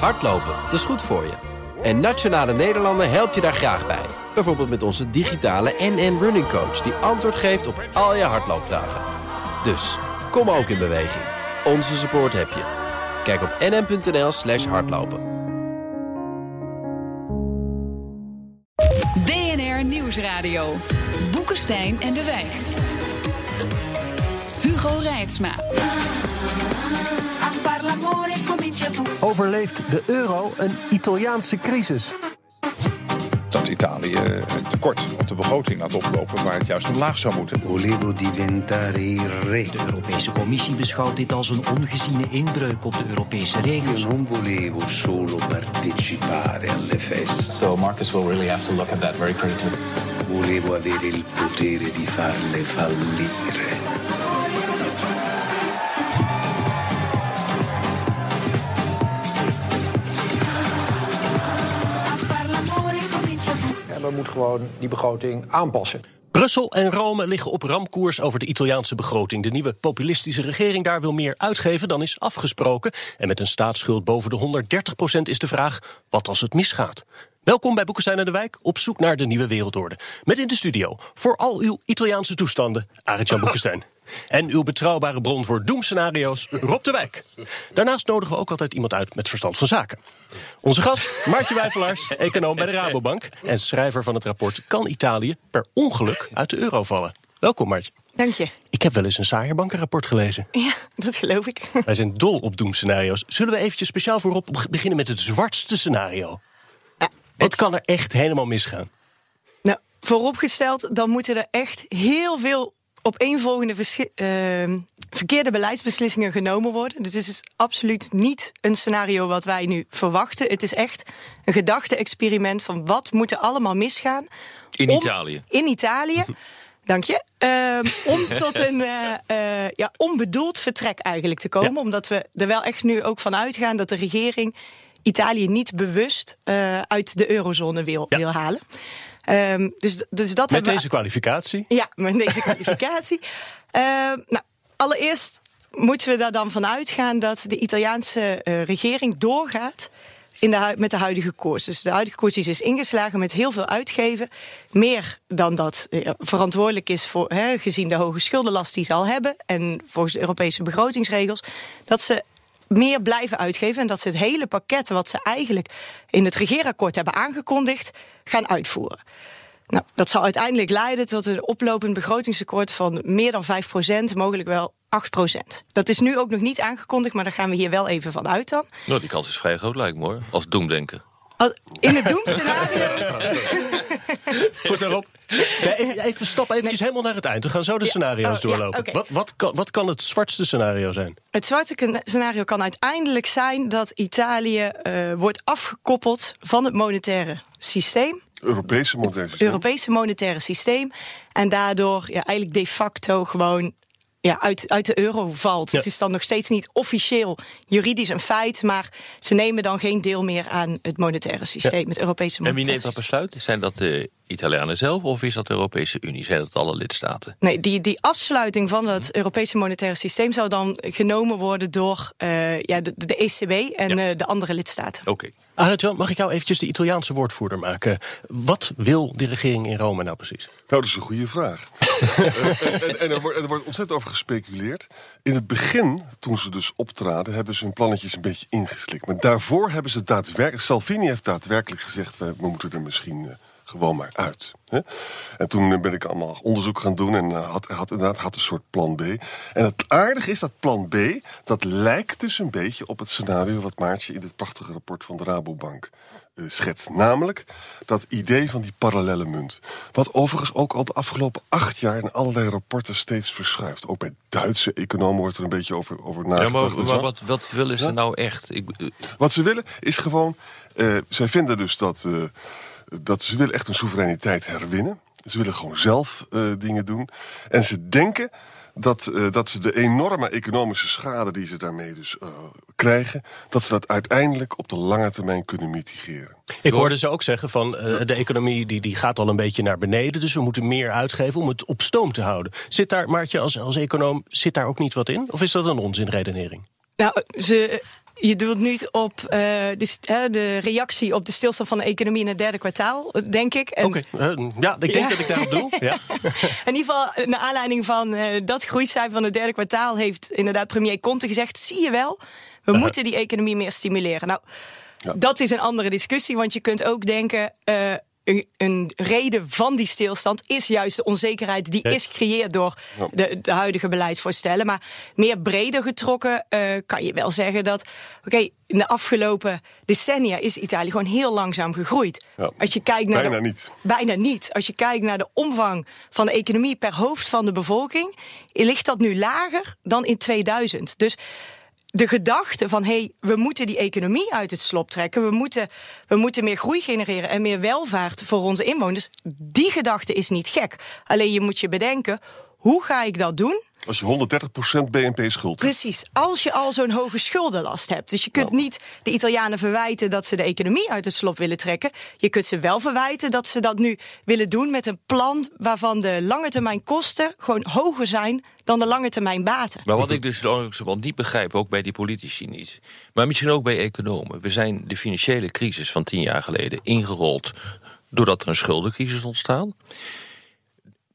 Hardlopen, dat is goed voor je. En Nationale Nederlanden helpt je daar graag bij. Bijvoorbeeld met onze digitale NN Running Coach... die antwoord geeft op al je hardloopvragen. Dus, kom ook in beweging. Onze support heb je. Kijk op nn.nl slash hardlopen. DNR Nieuwsradio. Boekenstein en de Wijk. Hugo Reitsma. Overleeft de euro een Italiaanse crisis? dat Italië een tekort op de begroting laat oplopen waar het juist omlaag zou moeten. Volevo diventare re. De Europese Commissie beschouwt dit als een ongeziene inbreuk op de Europese regels. Non volevo solo partecipare alle feste. So Marcus will really have to look at that very critically. Volevo avere il potere di farle fallire. Moet gewoon die begroting aanpassen. Brussel en Rome liggen op ramkoers over de Italiaanse begroting. De nieuwe populistische regering daar wil meer uitgeven dan is afgesproken. En met een staatsschuld boven de 130 procent is de vraag: wat als het misgaat? Welkom bij Boekenstein en de Wijk, op zoek naar de nieuwe wereldorde. Met in de studio, voor al uw Italiaanse toestanden, Arend-Jan Boekenstein. En uw betrouwbare bron voor doemscenario's, Rob de Wijk. Daarnaast nodigen we ook altijd iemand uit met verstand van zaken. Onze gast, Maartje Wijfelaars, econoom bij de Rabobank... en schrijver van het rapport Kan Italië per ongeluk uit de euro vallen? Welkom, Maartje. Dank je. Ik heb wel eens een saaier bankenrapport gelezen. Ja, dat geloof ik. Wij zijn dol op doemscenario's. Zullen we eventjes speciaal voor Rob beginnen met het zwartste scenario? Ja, Wat kan er echt helemaal misgaan? Nou, vooropgesteld, dan moeten er echt heel veel opeenvolgende verschi- ehm, verkeerde beleidsbeslissingen genomen worden. Dus het is absoluut niet een scenario wat wij nu verwachten. Het is echt een gedachte-experiment van wat moet er allemaal misgaan. In om- Italië. In Italië. Dank je. Ehm, om tot een eh, eh, ja, onbedoeld vertrek eigenlijk te komen. Ja. Omdat we er wel echt nu ook van uitgaan dat de regering Italië niet bewust eh, uit de eurozone wil, Ja. wil halen. Ehm, dus, dus dat Met we- deze kwalificatie? ja, met deze kwalificatie. Ehm, nou, allereerst moeten we daar dan van uitgaan dat de Italiaanse eh, regering doorgaat in de, met de huidige koers. Dus de huidige koers is ingeslagen met heel veel uitgeven. Meer dan dat eh, verantwoordelijk is voor, hè, gezien de hoge schuldenlast die ze al hebben. En volgens de Europese begrotingsregels. Dat ze meer blijven uitgeven. En dat ze het hele pakket wat ze eigenlijk in het regeerakkoord hebben aangekondigd, gaan uitvoeren. Nou, dat zal uiteindelijk leiden tot een oplopend begrotingstekort van meer dan 5%, mogelijk wel 8%. Dat is nu ook nog niet aangekondigd, maar daar gaan we hier wel even van uit dan. Nou, die kans is vrij groot, lijkt me hoor. Als doemdenker. Al- In het doemscenario. Goed daarop. Ja, even, even stap eventjes helemaal naar het eind. We gaan zo de Ja. scenario's Oh, ja, doorlopen. wat, wat, kan, wat kan het zwartste scenario zijn? Het zwarte ken- scenario kan uiteindelijk zijn dat Italië eh, wordt afgekoppeld van het monetaire systeem. Europese moderne systeem. Europese monetaire systeem. En daardoor ja, eigenlijk de facto gewoon ja, uit, uit de euro valt. Ja. Het is dan nog steeds niet officieel juridisch een feit, maar ze nemen dan geen deel meer aan het monetaire systeem, het Europese En wie monetaire neemt dat besluit? Zijn dat de Italianen zelf of is dat de Europese Unie? Zijn dat alle lidstaten? Nee, die, die afsluiting van het Europese monetaire systeem zou dan genomen worden door eh, ja, de, de ECB en Ja. eh, de andere lidstaten. Oké. Arend-Jan, mag ik jou eventjes de Italiaanse woordvoerder maken? Wat wil de regering in Rome nou precies? Nou, dat is een goede vraag. Eh, en, en er, wordt, er wordt ontzettend over gespeculeerd. In het begin, toen ze dus optraden, hebben ze hun plannetjes een beetje ingeslikt. Maar daarvoor hebben ze daadwerkelijk. Salvini heeft daadwerkelijk gezegd: we, we moeten er misschien eh, gewoon maar uit. Hè? En toen eh, ben ik allemaal onderzoek gaan doen en eh, had, had inderdaad had een soort plan B. En het aardige is dat plan B, dat lijkt dus een beetje op het scenario wat Maartje in dit prachtige rapport van de Rabobank eh, schetst. Namelijk dat idee van die parallele munt. Wat overigens ook al de afgelopen acht jaar in allerlei rapporten steeds verschuift. Ook bij Duitse economen wordt er een beetje over, over Ja, nagedacht. maar, en maar zo. wat, wat willen ze Ja? nou echt? Ik, Wat ze willen is gewoon. zij vinden dus dat, dat ze willen echt een soevereiniteit herwinnen. Ze willen gewoon zelf eh, dingen doen. En ze denken dat, eh, dat ze de enorme economische schade die ze daarmee dus eh, krijgen, dat ze dat uiteindelijk op de lange termijn kunnen mitigeren. Ik hoorde ze ook zeggen van de economie die, die gaat al een beetje naar beneden. Dus we moeten meer uitgeven om het op stoom te houden. Zit daar, Maartje, als, als econoom, zit daar ook niet wat in? Of is dat een onzinredenering? Nou, ze, je doelt nu op uh, de, de, reactie op de stilstand van de economie in het derde kwartaal, denk ik. Oké, okay. uh, ja, ik denk ja. dat ik daarop doe. Ja. in ieder geval, naar aanleiding van dat groeicijfer van het derde kwartaal, heeft inderdaad premier Conte gezegd: zie je wel, we -huh. moeten die economie meer stimuleren. Nou, ja. dat is een andere discussie, want je kunt ook denken een, een, reden van die stilstand is juist de onzekerheid die is gecreëerd door de, de, huidige beleidsvoorstellen. Maar meer breder getrokken uh, kan je wel zeggen dat, oké, okay, in de afgelopen decennia is Italië gewoon heel langzaam gegroeid. Ja. Als je kijkt naar bijna de, niet. Bijna niet. Als je kijkt naar de omvang van de economie per hoofd van de bevolking, ligt dat nu lager dan in 2000. Dus de gedachte van hé, hey, we moeten die economie uit het slop trekken, we moeten, we moeten meer groei genereren en meer welvaart voor onze inwoners, die gedachte is niet gek. Alleen je moet je bedenken, hoe ga ik dat doen? Als je 130% BNP schuld hebt. Precies, als je al zo'n hoge schuldenlast hebt. Dus je kunt Nou. niet de Italianen verwijten dat ze de economie uit het slop willen trekken. Je kunt ze wel verwijten dat ze dat nu willen doen met een plan waarvan de lange termijn kosten gewoon hoger zijn dan de lange termijn baten. Maar wat ik dus wel niet begrijp, ook bij die politici niet, maar misschien ook bij economen. We zijn de financiële crisis van tien jaar geleden ingerold doordat er een schuldencrisis ontstaan.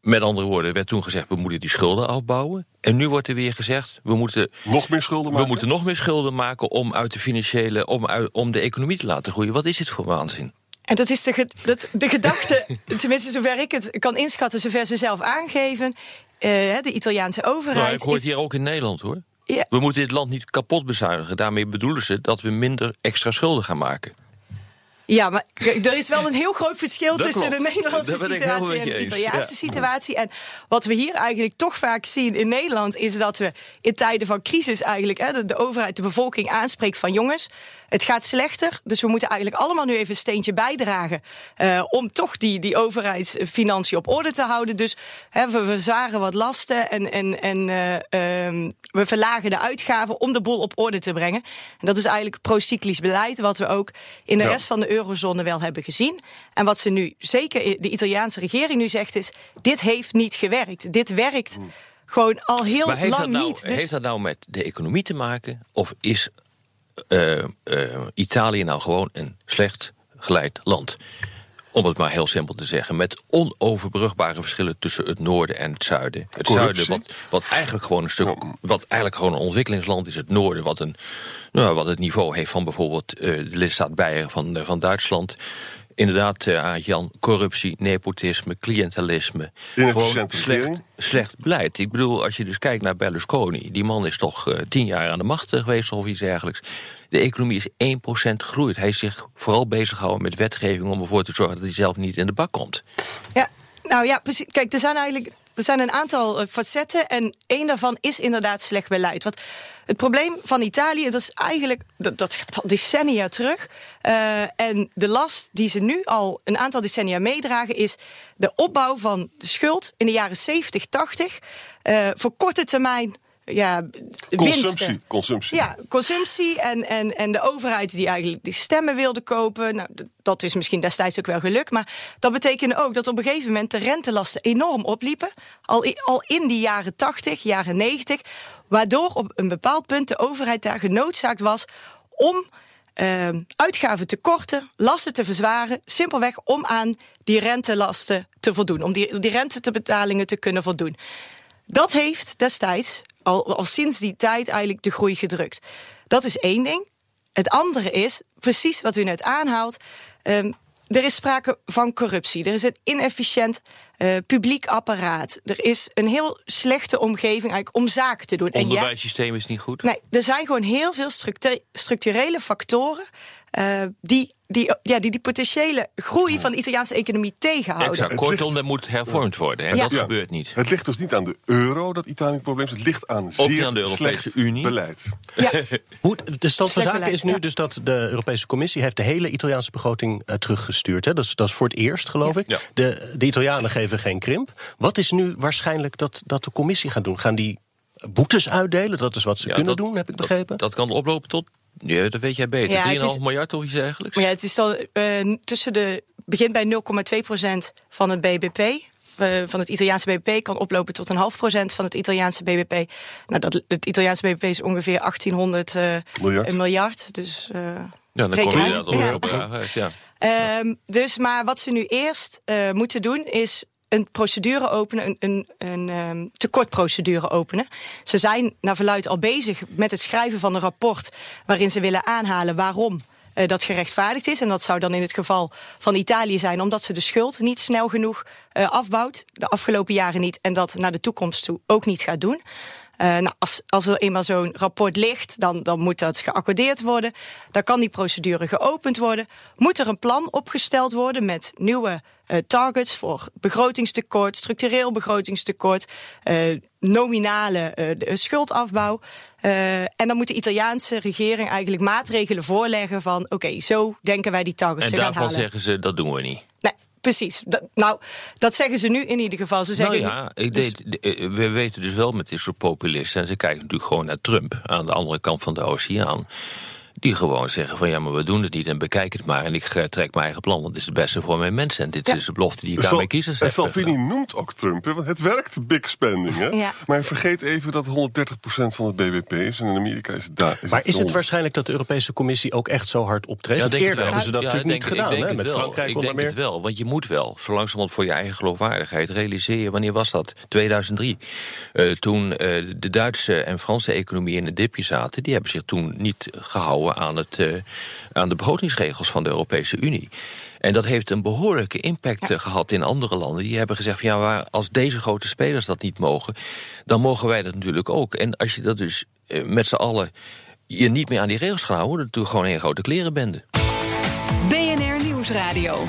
Met andere woorden, werd toen gezegd: we moeten die schulden afbouwen. En nu wordt er weer gezegd: we moeten nog meer schulden maken. We moeten nog meer schulden maken om uit de financiële, om, uit, om de economie te laten groeien. Wat is dit voor waanzin? En dat is de, ge, dat, de gedachte, tenminste zover ik het kan inschatten, zover ze zelf aangeven. Uh, de Italiaanse overheid. Nou, ik hoor het hier ook in Nederland hoor. Ja. We moeten dit land niet kapot bezuinigen. Daarmee bedoelen ze dat we minder extra schulden gaan maken. Ja, maar er is wel een heel groot verschil Dat tussen klopt. de Nederlandse Dat situatie en de. Italiaanse Ja. situatie. En wat we hier eigenlijk toch vaak zien in Nederland is dat we in tijden van crisis eigenlijk hè, de, de overheid de bevolking aanspreekt van jongens, het gaat slechter, dus we moeten eigenlijk allemaal nu even een steentje bijdragen eh, om toch die, die overheidsfinanciën op orde te houden. Dus hè, we verzwaren wat lasten en, en, en eh, ehm, we verlagen de uitgaven om de boel op orde te brengen. En dat is eigenlijk procyclisch beleid, wat we ook in de Ja. rest van de eurozone wel hebben gezien. En wat ze nu, zeker de Italiaanse regering nu zegt, is: dit heeft niet gewerkt. Dit werkt gewoon al heel Maar heeft lang dat, nou, niet. Dus heeft dat nou met de economie te maken? Of is eh, eh, Italië nou gewoon een slecht geleid land? Om het maar heel simpel te zeggen. Met onoverbrugbare verschillen tussen het noorden en het zuiden. Het Corruptie. zuiden, wat, wat eigenlijk gewoon een stuk. Wat eigenlijk gewoon een ontwikkelingsland is. Het noorden, wat, een, nou, wat het niveau heeft van bijvoorbeeld eh, de lidstaat Beieren van, eh, van Duitsland. Inderdaad, eh, Jan, corruptie, nepotisme, cliëntelisme. Gewoon slecht, slecht beleid. Ik bedoel, als je dus kijkt naar Berlusconi, die man is toch eh, tien jaar aan de macht eh, geweest of iets dergelijks. De economie is 1% gegroeid. Hij is zich vooral bezig gehouden met wetgeving om ervoor te zorgen dat hij zelf niet in de bak komt. Ja, nou ja, precies. Kijk, er zijn eigenlijk er zijn een aantal eh, facetten en één daarvan is inderdaad slecht beleid. Want het probleem van Italië, dat is eigenlijk dat, dat gaat al decennia terug. Eh, en de last die ze nu al een aantal decennia meedragen, is de opbouw van de schuld in de jaren 70, 80 eh, voor korte termijn. Ja, winsten. Consumptie. Consumptie. Ja, consumptie en, en, en de overheid die eigenlijk die stemmen wilde kopen. Nou, dat is misschien destijds ook wel gelukt. Maar dat betekende ook dat op een gegeven moment de rentelasten enorm opliepen. Al, al in die jaren 80, jaren 90. Waardoor op een bepaald punt de overheid daar genoodzaakt was om eh, uitgaven te korten, lasten te verzwaren. Simpelweg om aan die rentelasten te voldoen. Om die, die rentebetalingen te kunnen voldoen. Dat heeft destijds, al, al sinds die tijd, eigenlijk de groei gedrukt. Dat is één ding. Het andere is, precies wat u net aanhaalt. ehm, er is sprake van corruptie. Er is een inefficiënt eh, publiek apparaat. Er is een heel slechte omgeving eigenlijk om zaken te doen. Het onderwijssysteem is niet goed. Nee, er zijn gewoon heel veel structu- structurele factoren eh, die, die, ja, die die potentiële groei van de Italiaanse economie tegenhouden. Exact. Kortom, er moet hervormd worden. En Ja. dat Ja. gebeurt niet. Het ligt dus niet aan de euro dat Italië probleem is. Het ligt aan zeer niet aan de Europese Unie. beleid. Hoe, de stand van zaken is nu ja. dus dat de Europese Commissie heeft de hele Italiaanse begroting eh, teruggestuurd. Hè? Dat, is, dat is voor het eerst, geloof ik. Ja. De, de Italianen geven geen krimp. Wat is nu waarschijnlijk dat, dat de Commissie gaat doen? Gaan die boetes uitdelen? Dat is wat ze Ja, kunnen dat- doen, heb ik dat- begrepen. Dat, kan oplopen tot, ja, dat weet jij beter, Ja, 3,5 het is- miljard of iets dergelijks. Maar ja, het is dan eh, tussen de begint bij 0,2% van het BBP. eh, van het Italiaanse BBP kan oplopen tot een half procent van het Italiaanse BBP. Nou, dat, het Italiaanse BBP is ongeveer 1800 uh, miljard. Een miljard. Dus, uh, ja, dan kom je dat op ja. ja. Um, dus, maar wat ze nu eerst uh, moeten doen is een procedure openen, een, een, een um, tekortprocedure openen. Ze zijn naar verluid al bezig met het schrijven van een rapport waarin ze willen aanhalen waarom uh, dat gerechtvaardigd is. En dat zou dan in het geval van Italië zijn, omdat ze de schuld niet snel genoeg uh, afbouwt, de afgelopen jaren niet, en dat naar de toekomst toe ook niet gaat doen. Uh, nou, als, als er eenmaal zo'n rapport ligt, dan, dan moet dat geaccordeerd worden. Dan kan die procedure geopend worden. Moet er een plan opgesteld worden met nieuwe uh, targets voor begrotingstekort, structureel begrotingstekort, uh, nominale schuldafbouw. en dan moet de Italiaanse regering eigenlijk maatregelen voorleggen van oké, okay, zo denken wij die targets en te gaan halen. En daarvan zeggen ze dat doen we niet. Nee, Precies. Dat, nou, dat zeggen ze nu in ieder geval. Ze zeggen nou ja, ik dus... deed, we weten dus wel met dit soort populisten... en ze kijken natuurlijk gewoon naar Trump aan de andere kant van de oceaan... die gewoon zeggen van ja, maar we doen het niet en bekijk het maar... en ik trek mijn eigen plan, want het is het beste voor mijn mensen... en dit ja. is de belofte die ik aan mijn kiezers heb. En Salvini noemt ook Trump, want het werkt big spending. Hè? Ja. Maar vergeet even dat 130% van het BBP is... en in Amerika is het daar. Maar is het waarschijnlijk dat de Europese Commissie ook echt zo hard optreedt? Ja, denk Eerder hebben ze dat ja, natuurlijk denk, niet gedaan, hè? met. Frankrijk Ik denk meer. het wel, want je moet wel, zo langzamerhand voor je eigen geloofwaardigheid... realiseren, wanneer was dat? 2003. Uh, toen uh, de Duitse en Franse economie in een dipje zaten... die hebben zich toen niet gehouden aan het... Uh, aan de begrotingsregels van de Europese Unie. En dat heeft een behoorlijke impact ja. gehad in andere landen. Die hebben gezegd, van, ja, maar als deze grote spelers dat niet mogen... dan mogen wij dat natuurlijk ook. En als je dat dus uh, met z'n allen je niet meer aan die regels gaat houden... dan doe je gewoon een grote klerenbende. BNR Nieuwsradio.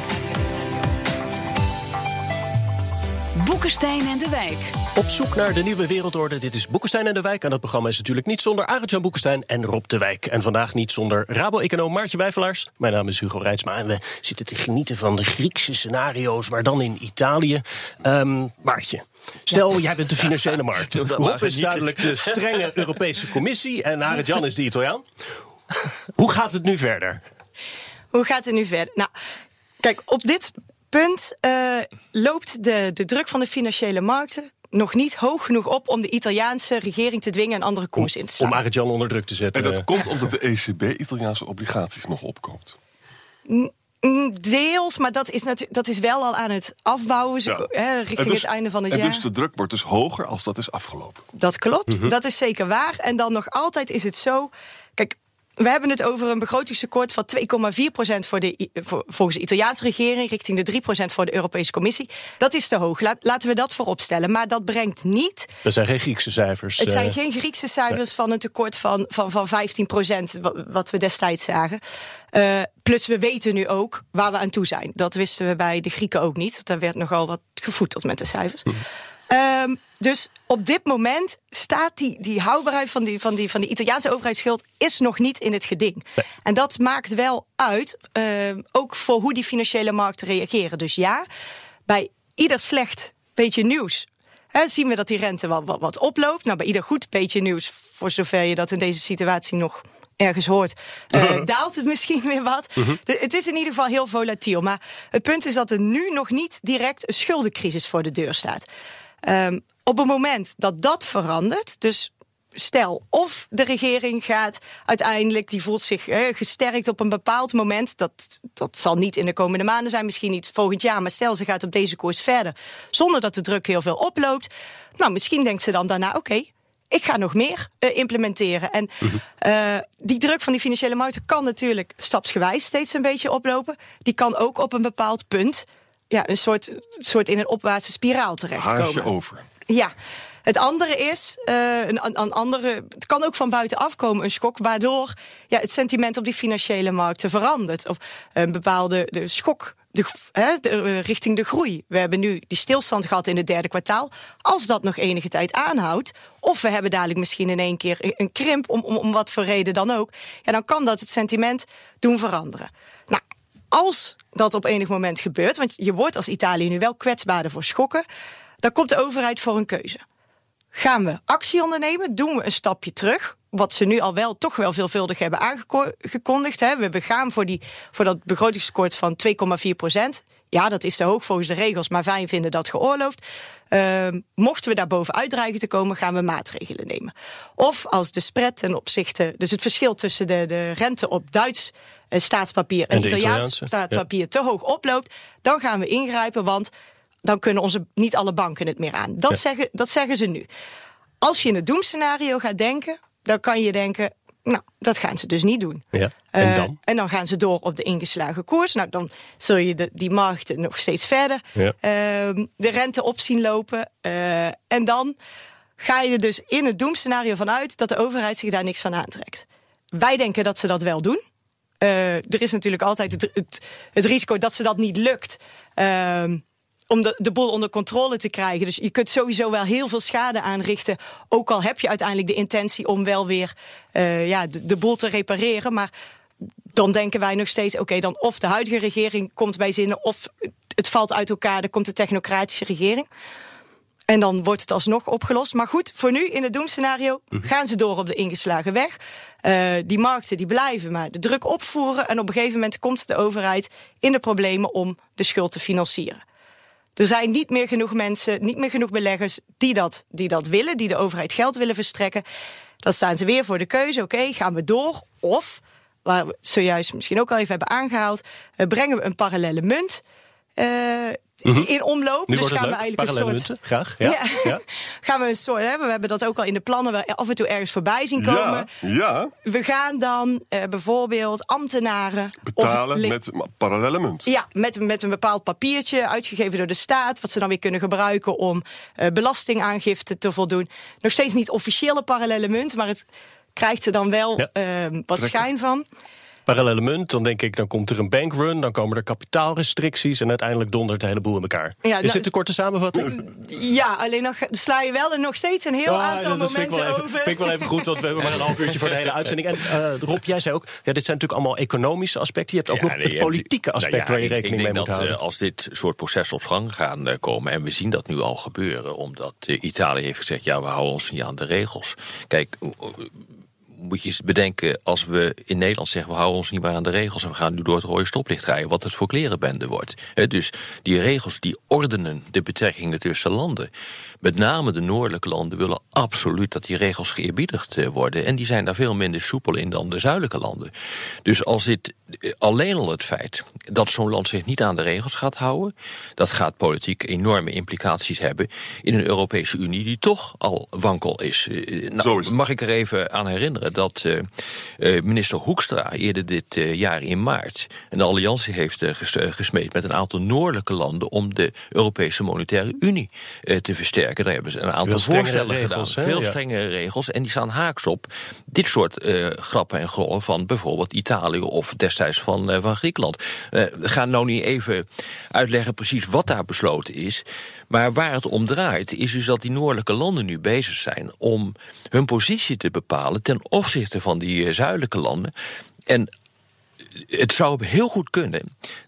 Boekenstein en de Wijk. Op zoek naar de nieuwe wereldorde. Dit is Boekenstein en de Wijk. En dat programma is natuurlijk niet zonder Arend-Jan Boekenstein en Rob de Wijk. En vandaag niet zonder Rabo-econoom Maartje Wijfelaars. Mijn naam is Hugo Reitsma en we zitten te genieten van de Griekse scenario's, maar dan in Italië. Um, Maartje, Stel, ja. jij bent de financiële markt. Rob is duidelijk de strenge Europese Commissie en Arend-Jan is de Italiaan. Hoe gaat het nu verder? Hoe gaat het nu verder? Nou, kijk, op dit punt uh, loopt de, de druk van de financiële markten nog niet hoog genoeg op om de Italiaanse regering te dwingen een andere koers in te slaan. Om Arjan onder druk te zetten. En dat komt omdat de ECB Italiaanse obligaties nog opkoopt. Deels, maar dat is, natuurlijk, dat is wel al aan het afbouwen ja. richting dus, het einde van het en jaar. Dus de druk wordt dus hoger als dat is afgelopen. Dat klopt, mm -hmm. dat is zeker waar. En dan nog altijd is het zo. We hebben het over een begrotingstekort van 2,4 procent voor de, voor, volgens de Italiaanse regering, richting de 3 procent voor de Europese Commissie. Dat is te hoog. Laat, laten we dat voorop stellen. Maar dat brengt niet. Dat zijn geen Griekse cijfers. Het zijn uh, geen Griekse cijfers nee. van een tekort van, van, van 15 procent, wat we destijds zagen. Uh, plus we weten nu ook waar we aan toe zijn. Dat wisten we bij de Grieken ook niet. Daar werd nogal wat gevoeteld met de cijfers. Hm. Um, dus op dit moment staat die, die houdbaarheid van die, van, die, van die Italiaanse overheidsschuld is nog niet in het geding. Nee. En dat maakt wel uit, uh, ook voor hoe die financiële markten reageren. Dus ja, bij ieder slecht beetje nieuws He, zien we dat die rente wat, wat, wat oploopt. Nou, bij ieder goed beetje nieuws, voor zover je dat in deze situatie nog ergens hoort, uh, daalt het misschien weer wat. Uh -huh. de, het is in ieder geval heel volatiel. Maar het punt is dat er nu nog niet direct een schuldencrisis voor de deur staat. Um, op het moment dat dat verandert, dus stel of de regering gaat uiteindelijk, die voelt zich eh, gesterkt op een bepaald moment, dat, dat zal niet in de komende maanden zijn, misschien niet volgend jaar, maar stel ze gaat op deze koers verder, zonder dat de druk heel veel oploopt, nou misschien denkt ze dan daarna, oké, okay, ik ga nog meer uh, implementeren. En uh, die druk van die financiële markten kan natuurlijk stapsgewijs steeds een beetje oplopen. Die kan ook op een bepaald punt ja, een soort, soort in een opwaartse spiraal terechtkomen. Haasje over. Ja. Het andere is, uh, een, een andere, het kan ook van buitenaf komen, een schok, waardoor ja, het sentiment op die financiële markten verandert. Of een bepaalde de schok de, uh, richting de groei. We hebben nu die stilstand gehad in het derde kwartaal. Als dat nog enige tijd aanhoudt, of we hebben dadelijk misschien in één keer een, een krimp, om, om, om wat voor reden dan ook, ja, dan kan dat het sentiment doen veranderen. Nou, als dat op enig moment gebeurt, want je wordt als Italië nu wel kwetsbaarder voor schokken, dan komt de overheid voor een keuze. Gaan we actie ondernemen? Doen we een stapje terug? Wat ze nu al wel toch wel veelvuldig hebben aangekondigd. Hè? We gaan voor, die, voor dat begrotingstekort van 2,4 procent. Ja, dat is te hoog volgens de regels, maar wij vinden dat geoorloofd. Ehm, mochten we daar bovenuit dreigen te komen, gaan we maatregelen nemen. Of als de spread ten opzichte, dus het verschil tussen de, de rente op Duits eh, staatspapier en, Italiaans Italiaanse, staatspapier te hoog oploopt, dan gaan we ingrijpen, want dan kunnen onze niet alle banken het meer aan. Dat, Ja. zeggen, dat zeggen ze nu. Als je in het doemscenario gaat denken, dan kan je denken, nou, dat gaan ze dus niet doen. Ja. En Eh, dan? en dan gaan ze door op de ingeslagen koers. Nou, dan zul je de, die markten nog steeds verder Ja. ehm, de rente op zien lopen. Eh, en dan ga je er dus in het doemscenario vanuit dat de overheid zich daar niks van aantrekt. Wij denken dat ze dat wel doen. Eh, er is natuurlijk altijd het, het, het risico dat ze dat niet lukt. Om de, de boel onder controle te krijgen. Dus je kunt sowieso wel heel veel schade aanrichten. Ook al heb je uiteindelijk de intentie om wel weer eh, ja, de, de boel te repareren. Maar dan denken wij nog steeds: oké, dan of de huidige regering komt bij zinnen, of het valt uit elkaar, dan komt de technocratische regering. En dan wordt het alsnog opgelost. Maar goed, voor nu in het doemscenario gaan ze door op de ingeslagen weg. Eh, die markten die blijven maar de druk opvoeren. En op een gegeven moment komt de overheid in de problemen om de schuld te financieren. Er zijn niet meer genoeg mensen, niet meer genoeg beleggers die dat, die dat willen, die de overheid geld willen verstrekken. Dan staan ze weer voor de keuze: oké, gaan we door? Of, waar we zojuist misschien ook al even hebben aangehaald, eh, brengen we een parallele munt in omloop. Nu dus wordt het gaan we eigenlijk Parallele een soort. munten, graag. Ja. Ja. Ja. gaan we een soort. Hè, we hebben dat ook al in de plannen wel af en toe ergens voorbij zien komen. ja. We gaan dan eh, bijvoorbeeld ambtenaren Betalen met parallele munt. ja, met, met een bepaald papiertje uitgegeven door de staat, wat ze dan weer kunnen gebruiken om eh, belastingaangifte te voldoen. Nog steeds niet officiële parallele munt, maar het krijgt er dan wel Ja. eh, wat schijn van. Parallele munt, dan denk ik, dan komt er een bankrun, dan komen er kapitaalrestricties en uiteindelijk dondert de hele boel in elkaar. Ja, Is nou, dit de korte samenvatting? Ja, alleen nog sla je wel er nog steeds een heel Ah, aantal dat vind ik, momenten wel even, over. vind ik wel even goed, want we hebben maar een half uurtje voor de hele uitzending. En eh, Rob, jij zei ook, ja, dit zijn natuurlijk allemaal economische aspecten. Je hebt ook Ja, nog nee, het politieke aspect nou ja, waar je ik- rekening ik mee denk moet dat, houden. eh, als dit soort processen op gang gaan eh, komen, en we zien dat nu al gebeuren, omdat Italië heeft gezegd: ja, we houden ons niet aan de regels. Kijk, moet je eens bedenken, als we in Nederland zeggen: we houden ons niet meer aan de regels en we gaan nu door het rode stoplicht rijden, wat het voor klerenbende wordt. Dus die regels die ordenen de betrekkingen tussen landen. Met name de noordelijke landen willen absoluut dat die regels geëerbiedigd eh, worden. En die zijn daar veel minder soepel in dan de zuidelijke landen. Dus als dit eh, alleen al het feit dat zo'n land zich niet aan de regels gaat houden, dat gaat politiek enorme implicaties hebben in een Europese Unie die toch al wankel is. Eh, Nou, is mag ik er even aan herinneren dat minister Hoekstra eerder dit jaar in maart een alliantie heeft ges- gesmeed met een aantal noordelijke landen om de Europese Monetaire Unie te versterken. Daar hebben ze een aantal strengere voorstellen regels, gedaan. Veel Ja. strengere regels. En die staan haaks op dit soort eh, grappen en grollen van bijvoorbeeld Italië of destijds van, eh, van Griekenland. We gaan nou niet even uitleggen precies wat daar besloten is. Maar waar het om draait, is dus dat die noordelijke landen nu bezig zijn om hun positie te bepalen ten opzichte van die zuidelijke landen. En het zou heel goed kunnen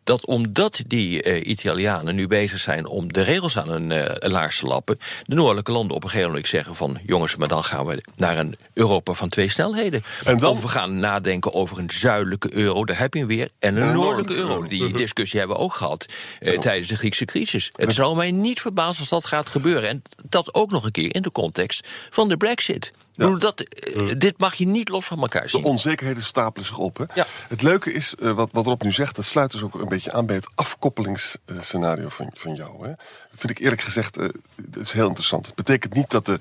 dat omdat die eh, Italianen nu bezig zijn om de regels aan hun eh, laars te lappen, de noordelijke landen op een gegeven moment zeggen van jongens, maar dan gaan we naar een Europa van twee snelheden. En dan- Of we gaan nadenken over een zuidelijke euro, daar heb je hem weer, en een noordelijke euro. Die discussie hebben we ook gehad eh, tijdens de Griekse crisis. Het zou mij niet verbazen als dat gaat gebeuren. En dat ook nog een keer in de context van de brexit. Dat, eh, Dit mag je niet los van elkaar De zien. onzekerheden stapelen zich op. Hè? Ja. Het leuke is, eh, wat, wat Rob nu zegt, dat sluit dus ook een beetje aan bij het afkoppelingsscenario van, van jou. Hè? Dat vind ik eerlijk gezegd eh, dat is heel interessant. Het betekent niet dat de,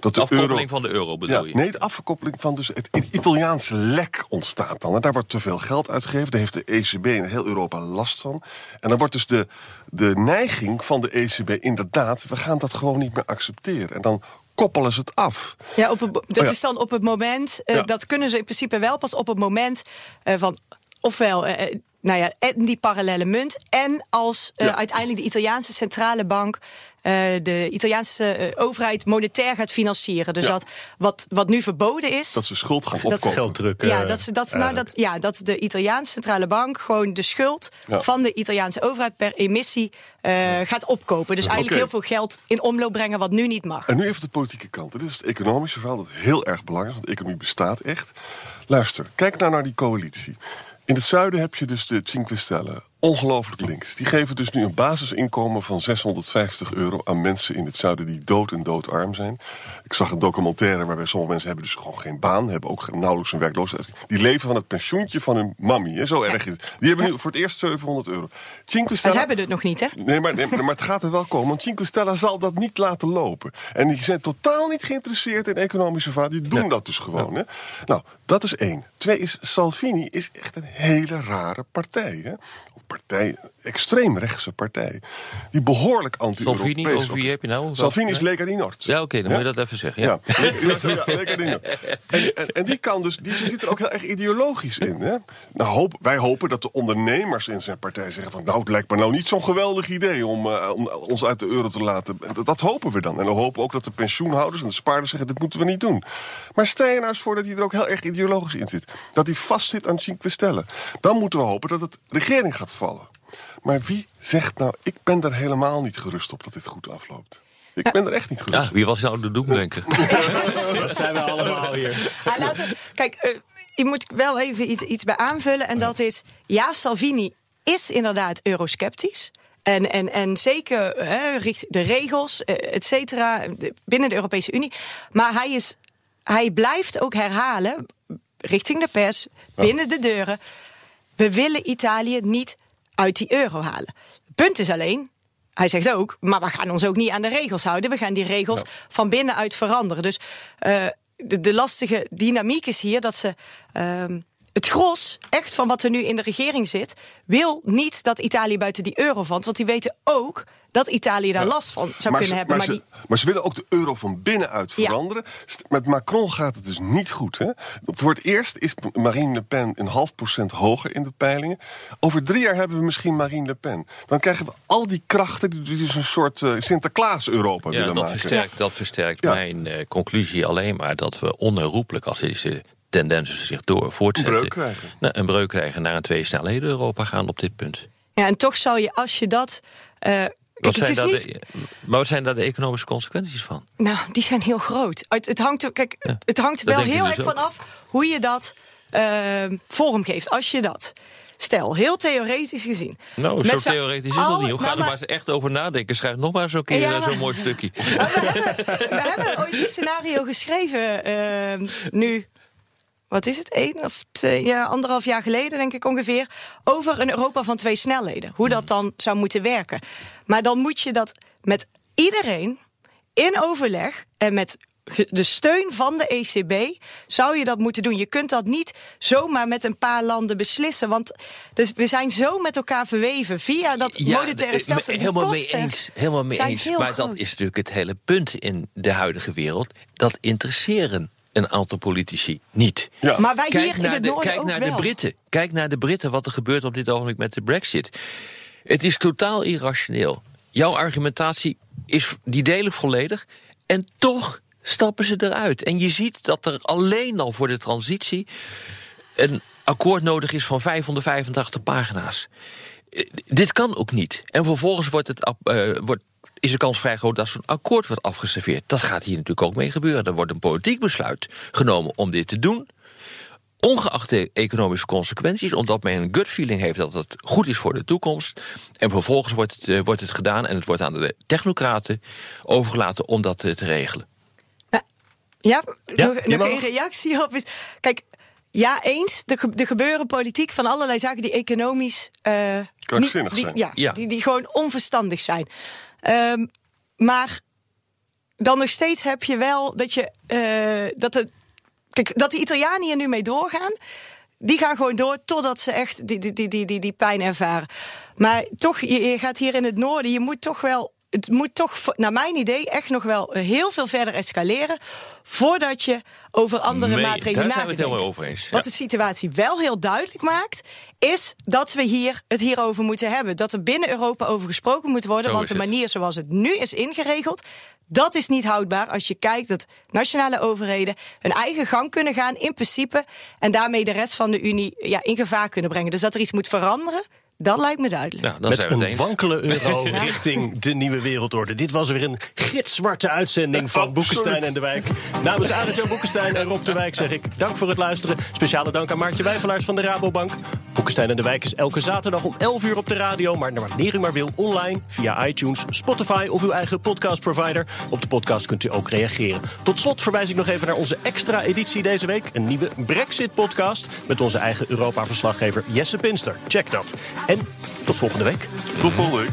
dat de Afkoppeling euro... van de euro bedoel Ja, je? nee, de afkoppeling van dus het Italiaanse lek ontstaat dan. En daar wordt te veel geld uitgegeven. Daar heeft de ECB in heel Europa last van. En dan wordt dus de, de neiging van de ECB inderdaad... we gaan dat gewoon niet meer accepteren. En dan koppelen ze het af. Ja, op het, dat Oh is dan op het moment. eh, Ja. Dat kunnen ze in principe wel pas op het moment eh, van. Ofwel, eh, nou ja, en die parallele munt. En als Ja. uiteindelijk de Italiaanse centrale bank. Eh, de Italiaanse eh, overheid monetair gaat financieren. Dus Ja. dat wat, wat nu verboden is. Dat ze schuld gaan Dat- opkopen. Geld drukken. ja, dat, ze, dat, ze- nou, dat, ja, dat de Italiaanse centrale bank gewoon de schuld Ja. van de Italiaanse overheid per emissie eh, gaat opkopen. Dus eigenlijk Oké. heel veel geld in omloop brengen wat nu niet mag. En nu even de politieke kant. Dit is het economische verhaal dat heel erg belangrijk is, want de economie bestaat echt. Luister, kijk nou naar die coalitie. In het zuiden heb je dus de Cinque Stelle ongelooflijk links. Die geven dus nu een basisinkomen van 650 euro aan mensen in het zuiden die dood en doodarm zijn. Ik zag een documentaire waarbij sommige mensen hebben dus gewoon geen baan, hebben ook nauwelijks een werkloosheid. Die leven van het pensioentje van hun mammy. Hè? Zo erg is het. Die hebben nu voor het eerst 700 euro. Cinque Stella, ze hebben het nog niet, hè? Nee, maar, nee, maar het gaat er wel komen. Want Cinque Stella zal dat niet laten lopen. En die zijn totaal niet geïnteresseerd in economische vaart. Die doen dat dus gewoon. Hè? Nou, dat is één. Twee is, Salvini is echt een hele rare partij. Hè? Partij, extreem rechtse partij. Die behoorlijk anti-Europees Salvini, wie is. heb je nou? Salvini is? Lega di Nord. Ja, oké, dan moet je dat even zeggen. Ja. Ja, ja, ja, Lega di Nord. En, en, en die kan dus, die zit er ook heel erg ideologisch in. Hè? Nou, hoop, wij hopen dat de ondernemers in zijn partij zeggen van... nou, het lijkt me nou niet zo'n geweldig idee om, eh, om ons uit de euro te laten. Dat, dat hopen we dan. En we hopen ook dat de pensioenhouders en de spaarders zeggen... dit moeten we niet doen. Maar stel je nou eens voor dat hij er ook heel erg ideologisch in zit. Dat hij vastzit aan Cinque Stelle. Dan moeten we hopen dat het regering gaat vallen. Maar wie zegt nou, ik ben er helemaal niet gerust op dat dit goed afloopt. Ik ben er echt niet gerust Ja, wie was nou de doemdenker? Dat zijn we allemaal hier. Ah, laten we- kijk, eh, je moet wel even iets, iets bij aanvullen. En dat is, ja, Salvini is inderdaad eurosceptisch. En, en, en zeker richt de regels, eh, et cetera, binnen de Europese Unie. Maar hij, is, hij blijft ook herhalen, richting de pers, binnen de deuren... we willen Italië niet uit die euro halen. Punt is alleen, hij zegt ook, maar we gaan ons ook niet aan de regels houden. We gaan die regels van binnenuit veranderen. Dus eh, de, de lastige dynamiek is hier dat ze. ehm, het gros, echt van wat er nu in de regering zit, wil niet dat Italië buiten die euro valt. Want die weten ook dat Italië daar last van zou Maar kunnen ze, hebben. maar, Maar, ze, die, maar ze willen ook de euro van binnenuit veranderen. Met Macron gaat het dus niet goed. Hè? Voor het eerst is Marine Le Pen een half procent hoger in de peilingen. Over drie jaar hebben we misschien Marine Le Pen. Dan krijgen we al die krachten die dus een soort eh, Sinterklaas-Europa Ja, willen dat maken. versterkt, dat versterkt Ja. mijn eh, conclusie alleen maar dat we onherroepelijk als deze tendensen zich door voortzetten. Een breuk krijgen. Nou, een breuk krijgen naar een twee snelheden Europa gaan op dit punt. ja, en toch zou je, als je dat. eh, kijk, Wat het zijn is daar niet, de, maar wat zijn daar de economische consequenties van? Nou, die zijn heel groot. Het, het hangt, kijk, Ja, het hangt wel heel dus erg ook. vanaf hoe je dat eh, vormgeeft. Als je dat, stel, heel theoretisch gezien. Nou, met zo theoretisch is dat niet. Hoe Ga nou, er maar eens echt over nadenken. Schrijf nog maar eens een keer Ja, eh, zo'n mooi stukje. We hebben ooit een scenario geschreven, eh, nu, wat is het, één of twee, ja, anderhalf jaar geleden, denk ik ongeveer, over een Europa van twee snelheden. Hoe dat dan zou moeten werken. Maar dan moet je dat met iedereen in overleg en met de steun van de ECB zou je dat moeten doen. Je kunt dat niet zomaar met een paar landen beslissen. Want dus we zijn zo met elkaar verweven via dat monetaire eh, stelsel. Helemaal mee eens. Helemaal mee eens. Maar dat is natuurlijk het hele punt in de huidige wereld. Dat interesseren een aantal politici niet. Ja. Maar wij Kijk hier in naar, het de, noorden kijk ook naar wel. de Britten. Kijk naar de Britten, wat er gebeurt op dit ogenblik met de Brexit. Het is totaal irrationeel. Jouw argumentatie is, die deel ik volledig. En toch stappen ze eruit. En je ziet dat er alleen al voor de transitie een akkoord nodig is van 585 pagina's. Eh, Dit kan ook niet. En vervolgens wordt het, eh, wordt, is de kans vrij groot dat zo'n akkoord wordt afgeserveerd. Dat gaat hier natuurlijk ook mee gebeuren. Er wordt een politiek besluit genomen om dit te doen. Ongeacht de economische consequenties, omdat men een gut feeling heeft dat het goed is voor de toekomst. En vervolgens wordt het, eh, wordt het gedaan en het wordt aan de technocraten overgelaten om dat eh, te regelen. Ja, Ja, nog, je nog één reactie op is. Kijk, ja, eens. Er, ge- gebeuren politiek van allerlei zaken die economisch. eh, Krankzinnig niet- zijn. Ja, Ja. Die, die gewoon onverstandig zijn. Ehm, maar dan nog steeds heb je wel dat je. eh, dat, de, kijk, dat de Italianen nu mee doorgaan. Die gaan gewoon door totdat ze echt die, die, die, die, die, die pijn ervaren. Maar toch, je gaat hier in het noorden, je moet toch wel. Het moet toch, naar mijn idee, echt nog wel heel veel verder escaleren. voordat je over andere Nee, maatregelen daar zijn we het helemaal nadenkt. over eens. Wat Ja. de situatie wel heel duidelijk maakt, is dat we hier het hierover moeten hebben. Dat er binnen Europa over gesproken moet worden. Zo want de het. manier zoals het nu is ingeregeld. Dat is niet houdbaar als je kijkt dat nationale overheden hun eigen gang kunnen gaan in principe. En daarmee de rest van de Unie ja, in gevaar kunnen brengen. Dus dat er iets moet veranderen, dat lijkt me duidelijk. Ja, dan Met zijn we het een eens. wankele euro richting de nieuwe wereldorde. Dit was weer een gitzwarte uitzending van Absoluut. Boekenstein en de Wijk. Namens Arend Jan Boekenstein en Rob de Wijk zeg ik dank voor het luisteren. Speciale dank aan Maartje Wijfelaars van de Rabobank. Boekenstein en de Wijk is elke zaterdag om 11 uur op de radio... maar wanneer u maar wil, online, via iTunes, Spotify... of uw eigen podcastprovider. Op de podcast kunt u ook reageren. Tot slot verwijs ik nog even naar onze extra editie deze week. Een nieuwe Brexit-podcast met onze eigen Europa-verslaggever Jesse Pinster. Check dat. En tot volgende week. Tot volgende week.